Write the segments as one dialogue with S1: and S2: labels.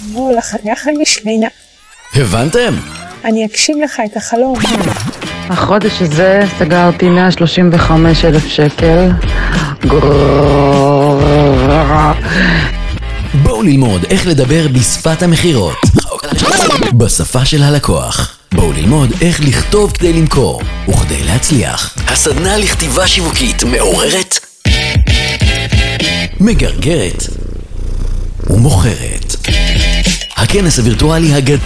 S1: בוא לחנך המשמינה.
S2: הבנתם?
S1: אני אגשים לך את החלום.
S3: החודש הזה סגרתי 135 אלף שקל.
S2: בואו ללמוד איך לדבר בשפת המכירות. בשפה של הלקוח. בואו ללמוד איך לכתוב כדי למכור וכדי להצליח. הסדנה לכתיבה שיווקית מעוררת, מגרגרת ומוכרת. הכנס הווירטואלי הגדול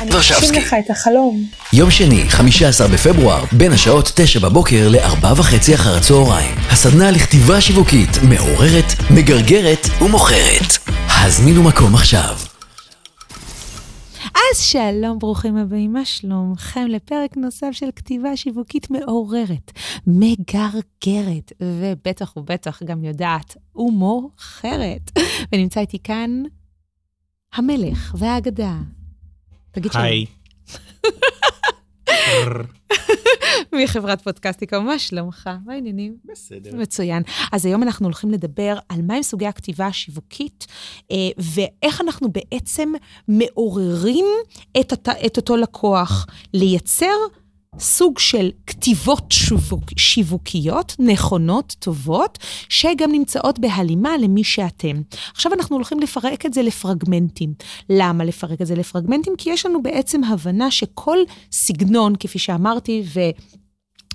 S1: אני. אגשים לך את החלום.
S2: יום שני, 15 בפברואר, בין השעות 9 בבוקר ל-4 וחצי אחר הצהריים. הסדנה לכתיבה שיווקית מעוררת, מגרגרת ומוכרת. הזמינו מקום עכשיו.
S4: אז שלום, ברוכים הבאים, מה שלומכם לפרק נוסף של כתיבה שיווקית מעוררת, מגרגרת, ובטח ובטח גם יודעת, ומוכרת. ונמצא איתי כאן המלך והאגדה. תגיד שלום.
S5: היי.
S4: מחברת פודקאסטיקה, מה שלומך? מה העניינים?
S5: בסדר.
S4: מצוין. אז היום אנחנו הולכים לדבר על מהם סוגי הכתיבה השיווקית, אה, ואיך אנחנו בעצם מעוררים את, את אותו לקוח לייצר סוג של כתיבות שיווק, שיווקיות, נכונות, טובות, שגם נמצאות בהלימה למי שאתם. עכשיו אנחנו הולכים לפרק את זה לפרגמנטים. למה לפרק את זה לפרגמנטים? כי יש לנו בעצם הבנה שכל סגנון, כפי שאמרתי, ו...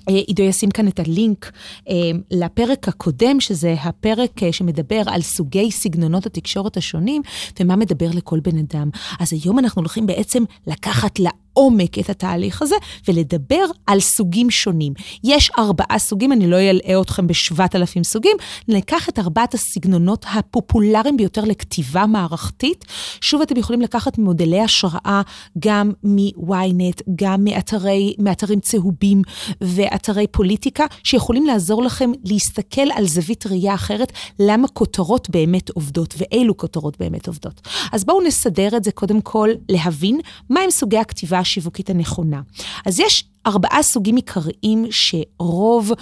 S4: אה, עידו ישים כאן את הלינק אה, לפרק הקודם, שזה הפרק אה, שמדבר על סוגי סגנונות התקשורת השונים, ומה מדבר לכל בן אדם. אז היום אנחנו הולכים בעצם לקחת לעומק את התהליך הזה, ולדבר על סוגים שונים. יש ארבעה סוגים, אני לא אלאה אתכם בשבעת אלפים סוגים, ניקח את ארבעת הסגנונות הפופולריים ביותר לכתיבה מערכתית. שוב, אתם יכולים לקחת מודלי השראה גם מ-ynet, גם מאתרי, מאתרים צהובים ואתרי פוליטיקה, שיכולים לעזור לכם להסתכל על זווית ראייה אחרת, למה כותרות באמת עובדות ואילו כותרות באמת עובדות. אז בואו נסדר את זה קודם כל, להבין מהם סוגי הכתיבה השיווקית הנכונה. אז יש ארבעה סוגים עיקריים שרוב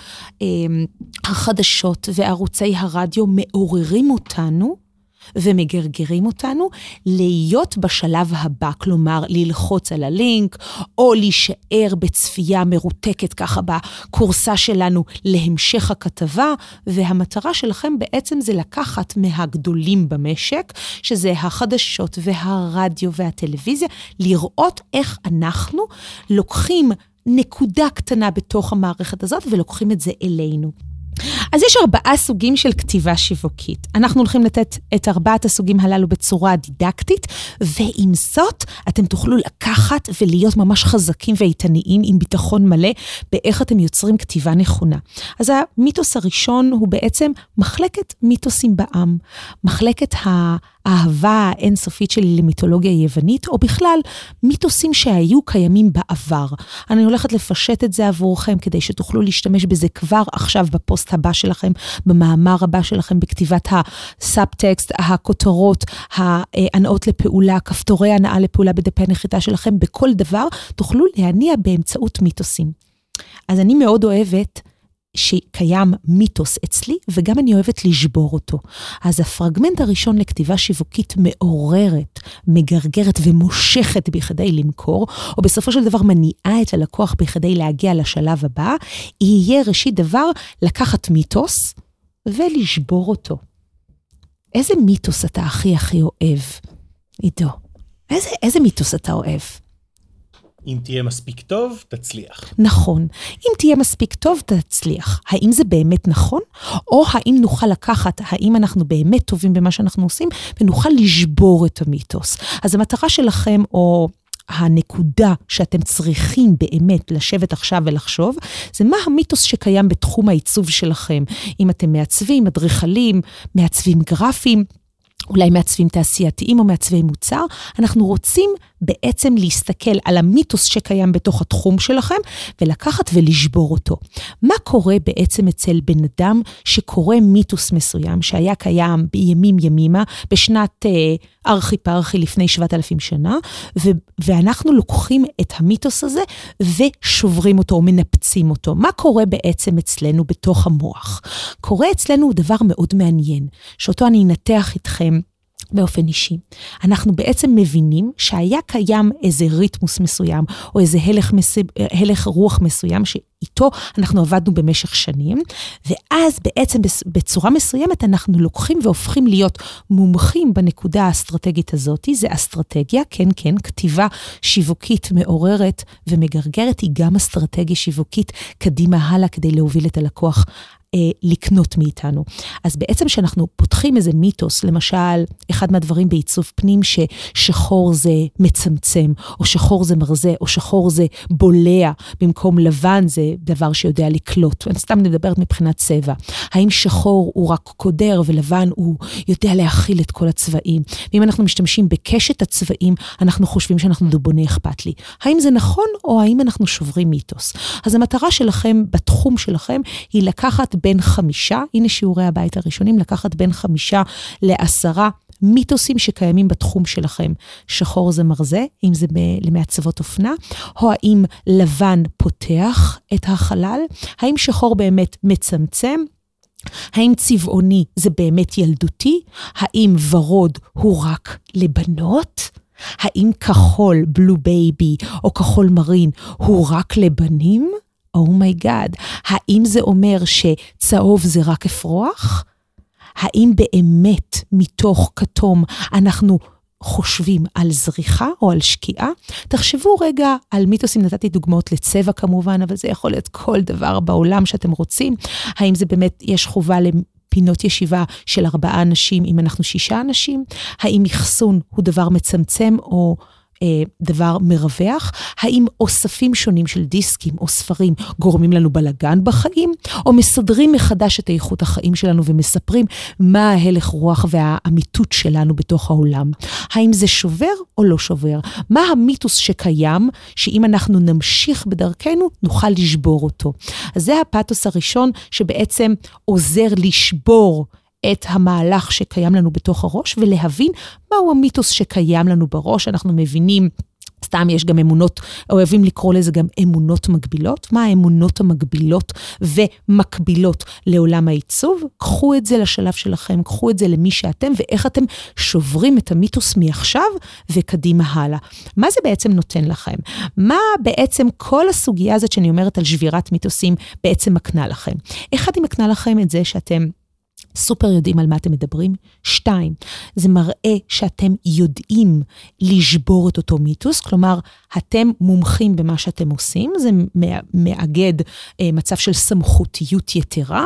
S4: אה, החדשות וערוצי הרדיו מעוררים אותנו. ומגרגרים אותנו להיות בשלב הבא, כלומר ללחוץ על הלינק, או להישאר בצפייה מרותקת ככה בכורסה שלנו להמשך הכתבה, והמטרה שלכם בעצם זה לקחת מהגדולים במשק, שזה החדשות והרדיו והטלוויזיה, לראות איך אנחנו לוקחים נקודה קטנה בתוך המערכת הזאת ולוקחים את זה אלינו. אז יש ארבעה סוגים של כתיבה שיווקית. אנחנו הולכים לתת את ארבעת הסוגים הללו בצורה דידקטית, ועם זאת, אתם תוכלו לקחת ולהיות ממש חזקים ואיתניים עם ביטחון מלא באיך אתם יוצרים כתיבה נכונה. אז המיתוס הראשון הוא בעצם מחלקת מיתוסים בעם. מחלקת ה... האהבה האינסופית שלי למיתולוגיה יוונית, או בכלל מיתוסים שהיו קיימים בעבר. אני הולכת לפשט את זה עבורכם כדי שתוכלו להשתמש בזה כבר עכשיו בפוסט הבא שלכם, במאמר הבא שלכם, בכתיבת הסאבטקסט, הכותרות, ההנאות לפעולה, כפתורי הנאה לפעולה בדפי הנחיתה שלכם, בכל דבר תוכלו להניע באמצעות מיתוסים. אז אני מאוד אוהבת שקיים מיתוס אצלי, וגם אני אוהבת לשבור אותו. אז הפרגמנט הראשון לכתיבה שיווקית מעוררת, מגרגרת ומושכת בכדי למכור, או בסופו של דבר מניעה את הלקוח בכדי להגיע לשלב הבא, יהיה ראשית דבר לקחת מיתוס ולשבור אותו. איזה מיתוס אתה הכי הכי אוהב, עידו? איזה, איזה מיתוס אתה אוהב?
S5: אם תהיה מספיק טוב, תצליח.
S4: נכון. אם תהיה מספיק טוב, תצליח. האם זה באמת נכון? או האם נוכל לקחת, האם אנחנו באמת טובים במה שאנחנו עושים, ונוכל לשבור את המיתוס. אז המטרה שלכם, או... הנקודה שאתם צריכים באמת לשבת עכשיו ולחשוב, זה מה המיתוס שקיים בתחום העיצוב שלכם. אם אתם מעצבים, אדריכלים, מעצבים גרפיים, אולי מעצבים תעשייתיים או מעצבי מוצר, אנחנו רוצים בעצם להסתכל על המיתוס שקיים בתוך התחום שלכם ולקחת ולשבור אותו. מה קורה בעצם אצל בן אדם שקורא מיתוס מסוים שהיה קיים בימים ימימה, בשנת אה, ארכי פרחי לפני 7,000 שנה, ו- ואנחנו לוקחים את המיתוס הזה ושוברים אותו או מנפצים אותו. מה קורה בעצם אצלנו בתוך המוח? קורה אצלנו דבר מאוד מעניין, שאותו אני אנתח איתכם. באופן אישי. אנחנו בעצם מבינים שהיה קיים איזה ריתמוס מסוים, או איזה הלך, מס... הלך רוח מסוים, שאיתו אנחנו עבדנו במשך שנים, ואז בעצם בצורה מסוימת אנחנו לוקחים והופכים להיות מומחים בנקודה האסטרטגית הזאת. זה אסטרטגיה, כן, כן, כתיבה שיווקית מעוררת ומגרגרת, היא גם אסטרטגיה שיווקית קדימה הלאה כדי להוביל את הלקוח לקנות מאיתנו. אז בעצם כשאנחנו פותחים איזה מיתוס, למשל, אחד מהדברים בעיצוב פנים, ששחור זה מצמצם, או שחור זה מרזה, או שחור זה בולע, במקום לבן זה דבר שיודע לקלוט. אני סתם מדברת מבחינת צבע. האם שחור הוא רק קודר ולבן הוא יודע להכיל את כל הצבעים? ואם אנחנו משתמשים בקשת הצבעים, אנחנו חושבים שאנחנו דובוני אכפת לי. האם זה נכון, או האם אנחנו שוברים מיתוס? אז המטרה שלכם בתחום שלכם היא לקחת בין חמישה, הנה שיעורי הבית הראשונים, לקחת בין חמישה לעשרה מיתוסים שקיימים בתחום שלכם. שחור זה מרזה, אם זה למעצבות אופנה, או האם לבן פותח את החלל, האם שחור באמת מצמצם, האם צבעוני זה באמת ילדותי? האם ורוד הוא רק לבנות? האם כחול, blue baby, או כחול מרין הוא רק לבנים? oh my god, oh האם זה אומר שצהוב זה רק אפרוח? האם באמת מתוך כתום אנחנו חושבים על זריחה או על שקיעה? תחשבו רגע על מיתוסים, נתתי דוגמאות לצבע כמובן, אבל זה יכול להיות כל דבר בעולם שאתם רוצים. האם זה באמת, יש חובה פינות ישיבה של ארבעה אנשים אם אנחנו שישה אנשים? האם אחסון הוא דבר מצמצם או דבר מרווח? האם אוספים שונים של דיסקים או ספרים גורמים לנו בלגן בחיים, או מסדרים מחדש את איכות החיים שלנו ומספרים מה ההלך רוח והאמיתות שלנו בתוך העולם? האם זה שובר או לא שובר? מה המיתוס שקיים, שאם אנחנו נמשיך בדרכנו, נוכל לשבור אותו? אז זה הפתוס הראשון שבעצם עוזר לשבור. את המהלך שקיים לנו בתוך הראש ולהבין מהו המיתוס שקיים לנו בראש. אנחנו מבינים סתם יש גם אמונות, אוהבים לקרוא לזה גם אמונות מגבילות. מה האמונות המגבילות ומקבילות לעולם העיצוב? קחו את זה לשלב שלכם, קחו את זה למי שאתם, ואיך אתם שוברים את המיתוס מעכשיו וקדימה הלאה. מה זה בעצם נותן לכם? מה בעצם כל הסוגיה הזאת שאני אומרת על שבירת מיתוסים בעצם מקנה לכם? אחד היא מקנה לכם את זה שאתם... סופר יודעים על מה אתם מדברים. שתיים, זה מראה שאתם יודעים לשבור את אותו מיתוס, כלומר, אתם מומחים במה שאתם עושים, זה מאגד אה, מצב של סמכותיות יתרה.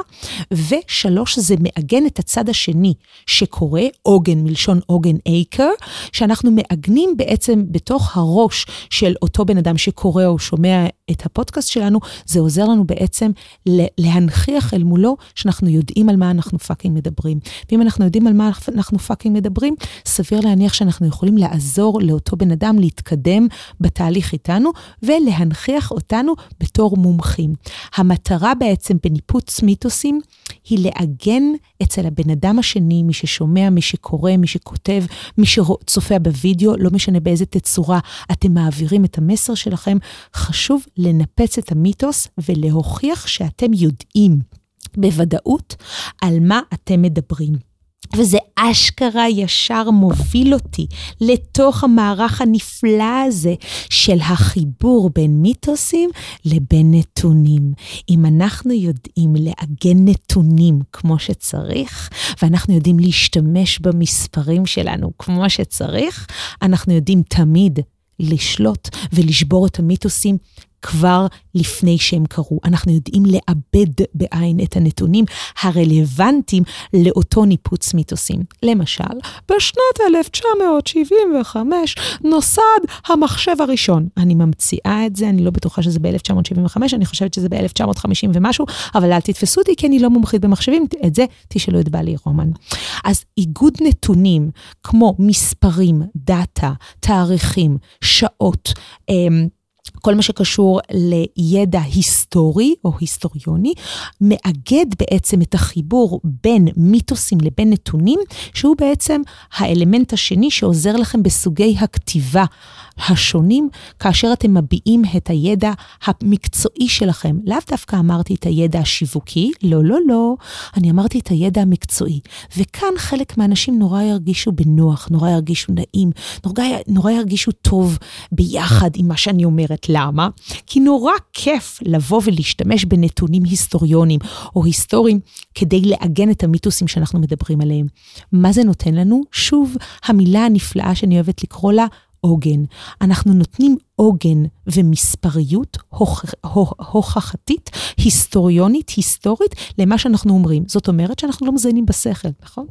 S4: ושלוש, זה מעגן את הצד השני שקורה, עוגן, מלשון עוגן אייקר, שאנחנו מעגנים בעצם בתוך הראש של אותו בן אדם שקורא או שומע את הפודקאסט שלנו, זה עוזר לנו בעצם להנכיח אל מולו שאנחנו יודעים על מה אנחנו fucking מדברים. ואם אנחנו יודעים על מה אנחנו fucking מדברים, סביר להניח שאנחנו יכולים לעזור לאותו בן אדם להתקדם בתהליך איתנו ולהנכיח אותנו בתור מומחים. המטרה בעצם בניפוץ מיתוסים היא לעגן אצל הבן אדם השני, מי ששומע, מי שקורא, מי שכותב, מי שצופה בווידאו, לא משנה באיזה תצורה אתם מעבירים את המסר שלכם, חשוב לנפץ את המיתוס ולהוכיח שאתם יודעים בוודאות על מה אתם מדברים. וזה אשכרה ישר מוביל אותי לתוך המערך הנפלא הזה של החיבור בין מיתוסים לבין נתונים. אם אנחנו יודעים לעגן נתונים כמו שצריך, ואנחנו יודעים להשתמש במספרים שלנו כמו שצריך, אנחנו יודעים תמיד לשלוט ולשבור את המיתוסים כבר לפני שהם קרו. אנחנו יודעים לאבד בעין את הנתונים הרלוונטיים לאותו ניפוץ מיתוסים. למשל, בשנת 1975 נוסד המחשב הראשון. אני ממציאה את זה, אני לא בטוחה שזה ב-1975, אני חושבת שזה ב-1950 ומשהו, אבל אל תתפסו אותי כי אני לא מומחית במחשבים, את זה תשאלו את בעלי רומן. אז איגוד נתונים כמו מספרים, דאטה, תאריכים, שעות, אמ, כל מה שקשור לידע היסטורי או היסטוריוני, מאגד בעצם את החיבור בין מיתוסים לבין נתונים, שהוא בעצם האלמנט השני שעוזר לכם בסוגי הכתיבה השונים, כאשר אתם מביעים את הידע המקצועי שלכם. לאו דווקא אמרתי את הידע השיווקי, לא, לא, לא, אני אמרתי את הידע המקצועי. וכאן חלק מהאנשים נורא ירגישו בנוח, נורא ירגישו נעים, נורא, נורא ירגישו טוב ביחד עם מה שאני אומרת. למה? כי נורא כיף לבוא ולהשתמש בנתונים היסטוריונים או היסטוריים כדי לעגן את המיתוסים שאנחנו מדברים עליהם. מה זה נותן לנו? שוב, המילה הנפלאה שאני אוהבת לקרוא לה, עוגן. אנחנו נותנים עוגן ומספריות הוכחתית, היסטוריונית, היסטורית, למה שאנחנו אומרים. זאת אומרת שאנחנו לא מזיינים בשכל, נכון?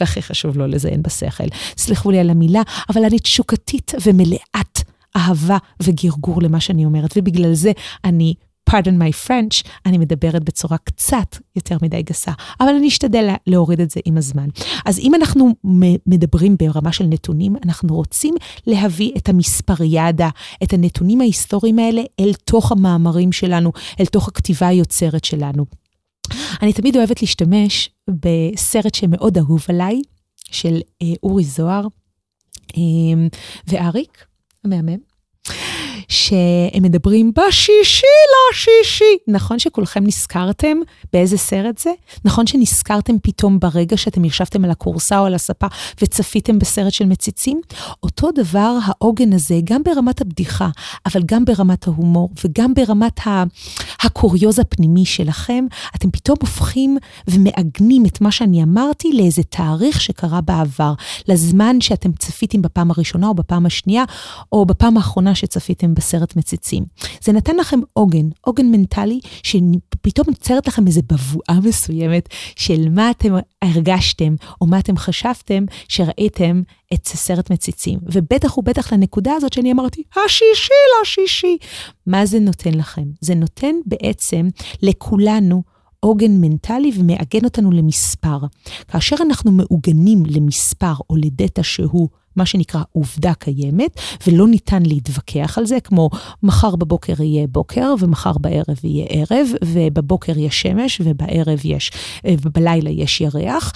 S4: והכי חשוב לא לזיין בשכל. סלחו לי על המילה, אבל אני תשוקתית ומלאת אהבה וגרגור למה שאני אומרת, ובגלל זה אני pardon my French, אני מדברת בצורה קצת יותר מדי גסה, אבל אני אשתדל להוריד את זה עם הזמן. אז אם אנחנו מדברים ברמה של נתונים, אנחנו רוצים להביא את המספריאדה, את הנתונים ההיסטוריים האלה, אל תוך המאמרים שלנו, אל תוך הכתיבה היוצרת שלנו. אני תמיד אוהבת להשתמש בסרט שמאוד אהוב עליי, של אה, אורי זוהר אה, ואריק, המהמם. שהם מדברים בשישי לשישי. נכון שכולכם נזכרתם באיזה סרט זה? נכון שנזכרתם פתאום ברגע שאתם ישבתם על הכורסה או על הספה וצפיתם בסרט של מציצים? אותו דבר העוגן הזה, גם ברמת הבדיחה, אבל גם ברמת ההומור וגם ברמת הקוריוז הפנימי שלכם, אתם פתאום הופכים ומעגנים את מה שאני אמרתי לאיזה תאריך שקרה בעבר, לזמן שאתם צפיתם בפעם הראשונה או בפעם השנייה, או בפעם האחרונה שצפיתם בסרט מציצים. זה נתן לכם עוגן, עוגן מנטלי, שפתאום נוצרת לכם איזו בבואה מסוימת של מה אתם הרגשתם, או מה אתם חשבתם שראיתם את סרט מציצים. ובטח ובטח לנקודה הזאת שאני אמרתי, השישי לשישי. מה זה נותן לכם? זה נותן בעצם לכולנו עוגן מנטלי ומעגן אותנו למספר. כאשר אנחנו מעוגנים למספר או לדטה שהוא מה שנקרא עובדה קיימת, ולא ניתן להתווכח על זה, כמו מחר בבוקר יהיה בוקר, ומחר בערב יהיה ערב, ובבוקר יש שמש, ובערב יש, ובלילה יש ירח.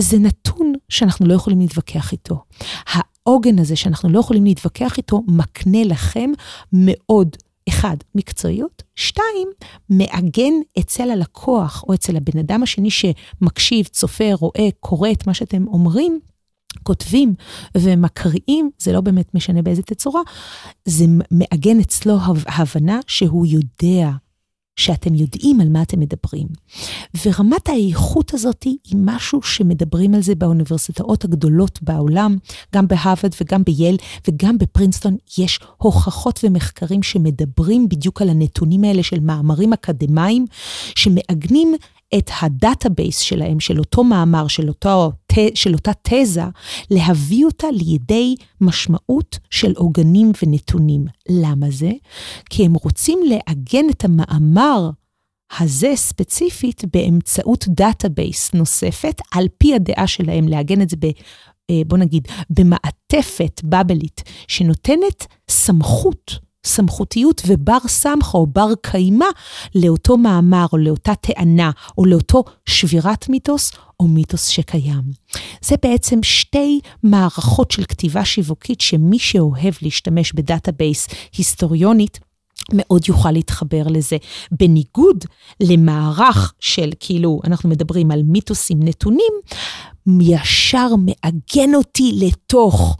S4: זה נתון שאנחנו לא יכולים להתווכח איתו. העוגן הזה שאנחנו לא יכולים להתווכח איתו, מקנה לכם מאוד אחד, מקצועיות, שתיים, מעגן אצל הלקוח או אצל הבן אדם השני שמקשיב, צופה, רואה, קורא את מה שאתם אומרים, כותבים ומקריאים, זה לא באמת משנה באיזה תצורה, זה מעגן אצלו הבנה שהוא יודע שאתם יודעים על מה אתם מדברים. ורמת האיכות הזאת היא משהו שמדברים על זה באוניברסיטאות הגדולות בעולם, גם בהרווארד וגם בייל וגם בפרינסטון, יש הוכחות ומחקרים שמדברים בדיוק על הנתונים האלה של מאמרים אקדמיים, שמעגנים את ה database שלהם, של אותו מאמר, של, אותו, של אותה תזה, להביא אותה לידי משמעות של עוגנים ונתונים. למה זה? כי הם רוצים לעגן את המאמר הזה ספציפית באמצעות database נוספת, על פי הדעה שלהם, לעגן את זה ב... אה, בוא נגיד, במעטפת בבלית, שנותנת סמכות סמכותיות ובר סמכה או בר קיימא לאותו מאמר או לאותה טענה או לאותו שבירת מיתוס או מיתוס שקיים. זה בעצם שתי מערכות של כתיבה שיווקית שמי שאוהב להשתמש ב database היסטוריונית, מאוד יוכל להתחבר לזה. בניגוד למערך של, כאילו, אנחנו מדברים על מיתוסים נתונים, ישר מעגן אותי לתוך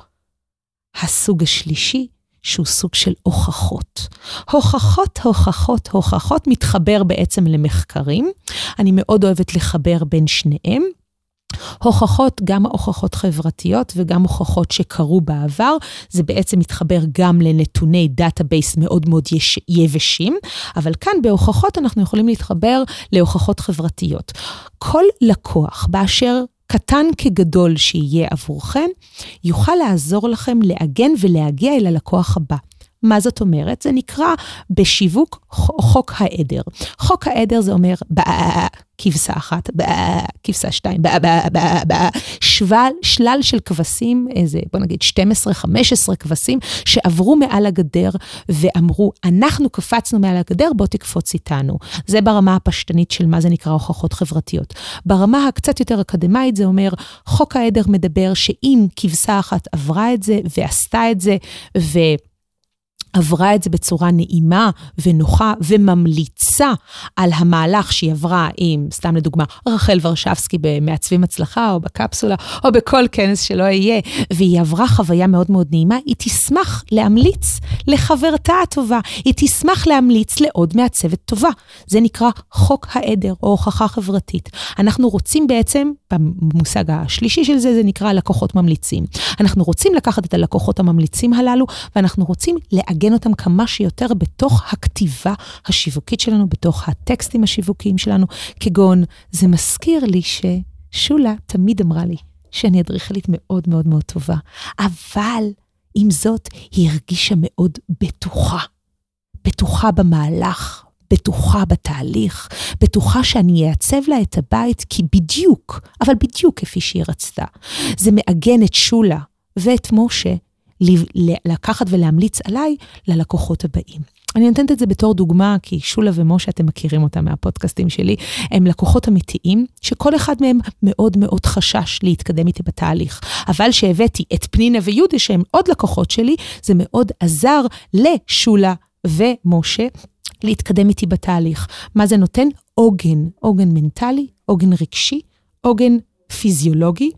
S4: הסוג השלישי, שהוא סוג של הוכחות. הוכחות, הוכחות, הוכחות מתחבר בעצם למחקרים. אני מאוד אוהבת לחבר בין שניהם. הוכחות, גם הוכחות חברתיות וגם הוכחות שקרו בעבר, זה בעצם מתחבר גם לנתוני database מאוד מאוד יש, יבשים, אבל כאן בהוכחות אנחנו יכולים להתחבר להוכחות חברתיות. כל לקוח באשר קטן כגדול שיהיה עבורכם, יוכל לעזור לכם לעגן ולהגיע אל הלקוח הבא. מה זאת אומרת? זה נקרא בשיווק חוק העדר. חוק העדר זה אומר כבשה אחת, כבשה שתיים, שבל, שלל של כבשים, איזה, בוא נגיד 12-15 כבשים, שעברו מעל הגדר ואמרו, אנחנו קפצנו מעל הגדר, בוא תקפוץ איתנו. זה ברמה הפשטנית של מה זה נקרא הוכחות חברתיות. ברמה הקצת יותר אקדמאית זה אומר, חוק העדר מדבר שאם כבשה אחת עברה את זה ועשתה את זה, ו... עברה את זה בצורה נעימה ונוחה וממליצה על המהלך שהיא עברה עם, סתם לדוגמה, רחל ורשבסקי במעצבים הצלחה או בקפסולה או בכל כנס שלא יהיה, והיא עברה חוויה מאוד מאוד נעימה, היא תשמח להמליץ לחברתה הטובה, היא תשמח להמליץ לעוד מעצבת טובה. זה נקרא חוק העדר או הוכחה חברתית. אנחנו רוצים בעצם, במושג השלישי של זה, זה נקרא לקוחות ממליצים. אנחנו רוצים לקחת את הלקוחות הממליצים הללו ואנחנו רוצים לעגן אותם כמה שיותר בתוך הכתיבה השיווקית שלנו, בתוך הטקסטים השיווקיים שלנו, כגון, זה מזכיר לי ששולה תמיד אמרה לי שאני אדריכלית מאוד מאוד מאוד טובה, אבל עם זאת, היא הרגישה מאוד בטוחה. בטוחה במהלך, בטוחה בתהליך, בטוחה שאני אעצב לה את הבית כי בדיוק, אבל בדיוק כפי שהיא רצתה. זה מעגן את שולה ואת משה לקחת ולהמליץ עליי ללקוחות הבאים. אני נותנת את זה בתור דוגמה, כי שולה ומשה, אתם מכירים אותם מהפודקאסטים שלי, הם לקוחות אמיתיים, שכל אחד מהם מאוד מאוד חשש להתקדם איתי בתהליך. אבל שהבאתי את פנינה ויהודה, שהם עוד לקוחות שלי, זה מאוד עזר לשולה ומשה להתקדם איתי בתהליך. מה זה נותן? עוגן, עוגן מנטלי, עוגן רגשי, עוגן פיזיולוגי,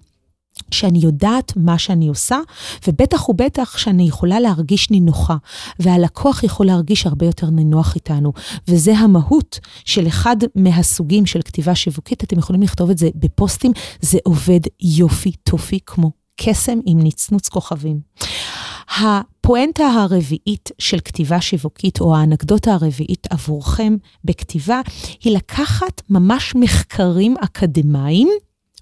S4: שאני יודעת מה שאני עושה, ובטח ובטח שאני יכולה להרגיש נינוחה, והלקוח יכול להרגיש הרבה יותר נינוח איתנו. וזה המהות של אחד מהסוגים של כתיבה שיווקית, אתם יכולים לכתוב את זה בפוסטים, זה עובד יופי טופי כמו קסם עם נצנוץ כוכבים. הפואנטה הרביעית של כתיבה שיווקית, או האנקדוטה הרביעית עבורכם בכתיבה, היא לקחת ממש מחקרים אקדמיים,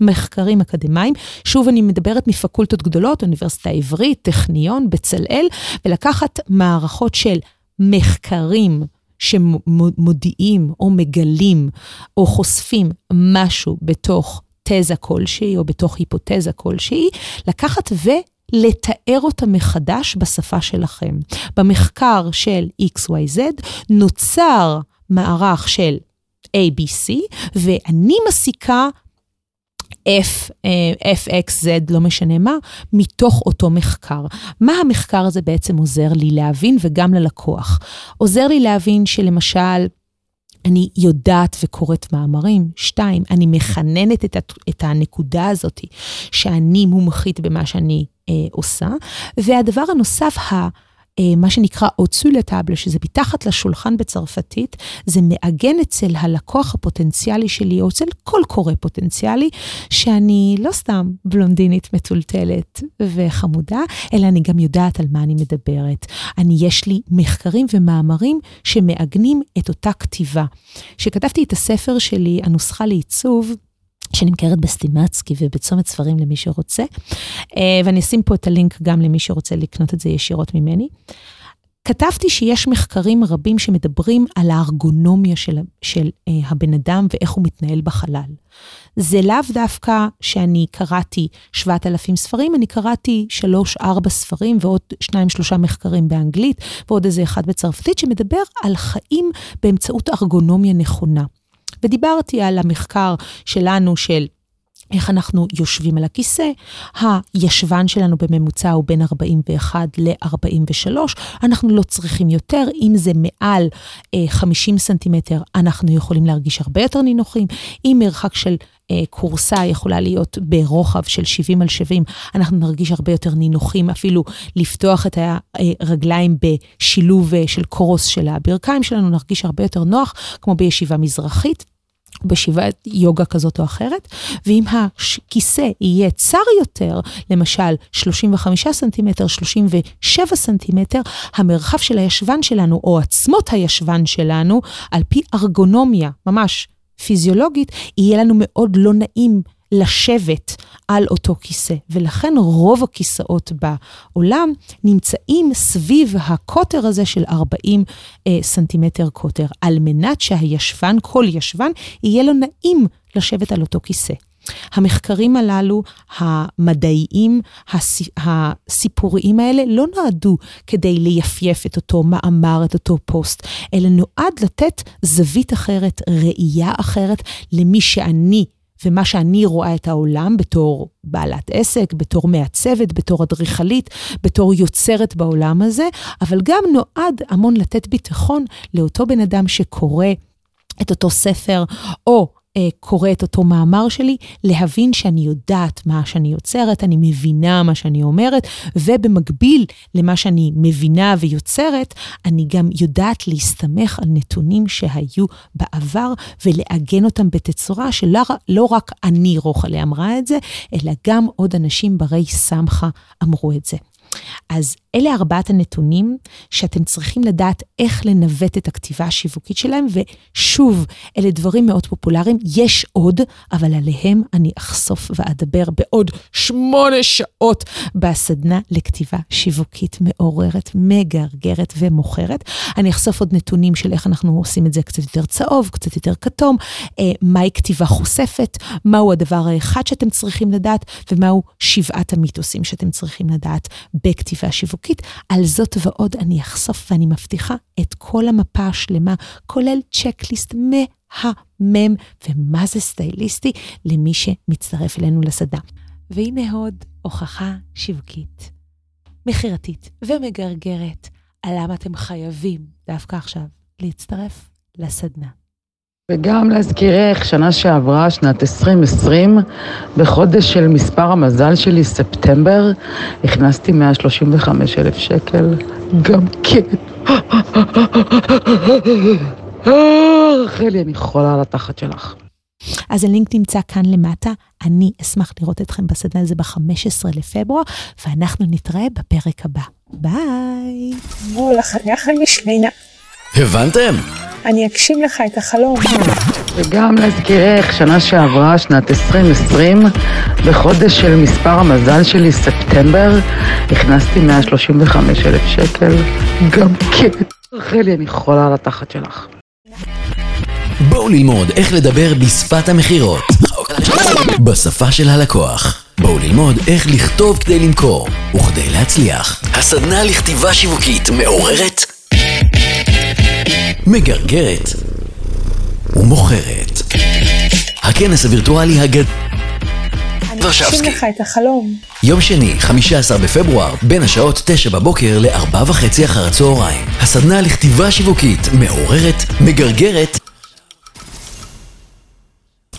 S4: מחקרים אקדמיים. שוב, אני מדברת מפקולטות גדולות, אוניברסיטה העברית, טכניון, בצלאל, ולקחת מערכות של מחקרים שמודיעים או מגלים או חושפים משהו בתוך תזה כלשהי או בתוך היפותזה כלשהי, לקחת ו... לתאר אותה מחדש בשפה שלכם. במחקר של XYZ נוצר מערך של ABC, ואני מסיקה F, FXZ, לא משנה מה, מתוך אותו מחקר. מה המחקר הזה בעצם עוזר לי להבין וגם ללקוח? עוזר לי להבין שלמשל, אני יודעת וקוראת מאמרים. שתיים, אני מחננת את, את הנקודה הזאת שאני מומחית במה שאני אה, עושה. והדבר הנוסף, ה... מה שנקרא אוצו לטאבל, שזה מתחת לשולחן בצרפתית, זה מעגן אצל הלקוח הפוטנציאלי שלי, או אצל כל קורא פוטנציאלי, שאני לא סתם בלונדינית מטולטלת וחמודה, אלא אני גם יודעת על מה אני מדברת. אני, יש לי מחקרים ומאמרים שמעגנים את אותה כתיבה. כשכתבתי את הספר שלי, הנוסחה לעיצוב, שנמכרת בסטימצקי ובצומת ספרים למי שרוצה, ואני אשים פה את הלינק גם למי שרוצה לקנות את זה ישירות ממני. כתבתי שיש מחקרים רבים שמדברים על הארגונומיה של, של uh, הבן אדם ואיך הוא מתנהל בחלל. זה לאו דווקא שאני קראתי 7,000 ספרים, אני קראתי 3-4 ספרים ועוד 2-3 מחקרים באנגלית ועוד איזה אחד בצרפתית, שמדבר על חיים באמצעות ארגונומיה נכונה. ודיברתי על המחקר שלנו של איך אנחנו יושבים על הכיסא, הישבן שלנו בממוצע הוא בין 41 ל-43, אנחנו לא צריכים יותר, אם זה מעל אה, 50 סנטימטר, אנחנו יכולים להרגיש הרבה יותר נינוחים, אם מרחק של כורסה יכולה להיות ברוחב של 70 על 70, אנחנו נרגיש הרבה יותר נינוחים, אפילו לפתוח את הרגליים בשילוב של קרוס של הברכיים שלנו, נרגיש הרבה יותר נוח, כמו בישיבה מזרחית. בישיבת יוגה כזאת או אחרת, ואם הכיסא יהיה צר יותר, למשל 35 סנטימטר, 37 סנטימטר, המרחב של הישבן שלנו, או עצמות הישבן שלנו, על פי ארגונומיה ממש פיזיולוגית, יהיה לנו מאוד לא נעים לשבת על אותו כיסא, ולכן רוב הכיסאות בעולם נמצאים סביב הקוטר הזה של 40 אה, סנטימטר קוטר, על מנת שהישבן, כל ישבן, יהיה לו נעים לשבת על אותו כיסא. המחקרים הללו, המדעיים, הסיפוריים האלה, לא נועדו כדי ליפייף את אותו מאמר, את אותו פוסט, אלא נועד לתת זווית אחרת, ראייה אחרת, למי שאני ומה שאני רואה את העולם בתור בעלת עסק, בתור מעצבת, בתור אדריכלית, בתור יוצרת בעולם הזה, אבל גם נועד המון לתת ביטחון לאותו בן אדם שקורא את אותו ספר, או קורא את אותו מאמר שלי, להבין שאני יודעת מה שאני יוצרת, אני מבינה מה שאני אומרת, ובמקביל למה שאני מבינה ויוצרת, אני גם יודעת להסתמך על נתונים שהיו בעבר ולעגן אותם בתצורה שלא לא רק אני, רוחלה, אמרה את זה, אלא גם עוד אנשים ברי סמכה אמרו את זה. אז אלה ארבעת הנתונים שאתם צריכים לדעת איך לנווט את הכתיבה השיווקית שלהם, ושוב, אלה דברים מאוד פופולריים, יש עוד, אבל עליהם אני אחשוף ואדבר בעוד שמונה שעות בסדנה לכתיבה שיווקית מעוררת, מגרגרת ומוכרת. אני אחשוף עוד נתונים של איך אנחנו עושים את זה קצת יותר צהוב, קצת יותר כתום, אה, מהי כתיבה חושפת, מהו הדבר האחד שאתם צריכים לדעת, ומהו שבעת המיתוסים שאתם צריכים לדעת בכתיבה שיווקית. על זאת ועוד אני אחשוף ואני מבטיחה את כל המפה השלמה, כולל צ'קליסט מהמם ומה זה סטייליסטי למי שמצטרף אלינו לסדנה. והנה עוד הוכחה שיווקית, מכירתית ומגרגרת על למה אתם חייבים דווקא עכשיו להצטרף לסדנה.
S3: וגם להזכירך, שנה שעברה, שנת 2020, בחודש של מספר המזל שלי, ספטמבר, הכנסתי 135 אלף שקל. גם כן. רחלי, אני חולה על התחת שלך.
S4: אז הלינק נמצא כאן למטה. אני אשמח לראות אתכם בסדנה הזה ב-15 לפברואר, ואנחנו נתראה בפרק הבא. ביי.
S2: הבנתם?
S1: אני אגשים לך את החלום.
S3: וגם להזכירך, שנה שעברה, שנת 2020, בחודש של מספר המזל שלי, ספטמבר, הכנסתי 135 אלף שקל. גם כן. רחלי, אני חולה על התחת שלך.
S2: בואו ללמוד איך לדבר בשפת המכירות. בשפה של הלקוח. בואו ללמוד איך לכתוב כדי למכור וכדי להצליח. הסדנה לכתיבה שיווקית מעוררת מגרגרת ומוכרת. הכנס הווירטואלי הגדול
S1: אני אגשים לך את החלום.
S2: יום שני, 15 בפברואר, בין השעות 9 בבוקר ל-4 וחצי אחר הצהריים. הסדנה לכתיבה שיווקית מעוררת, מגרגרת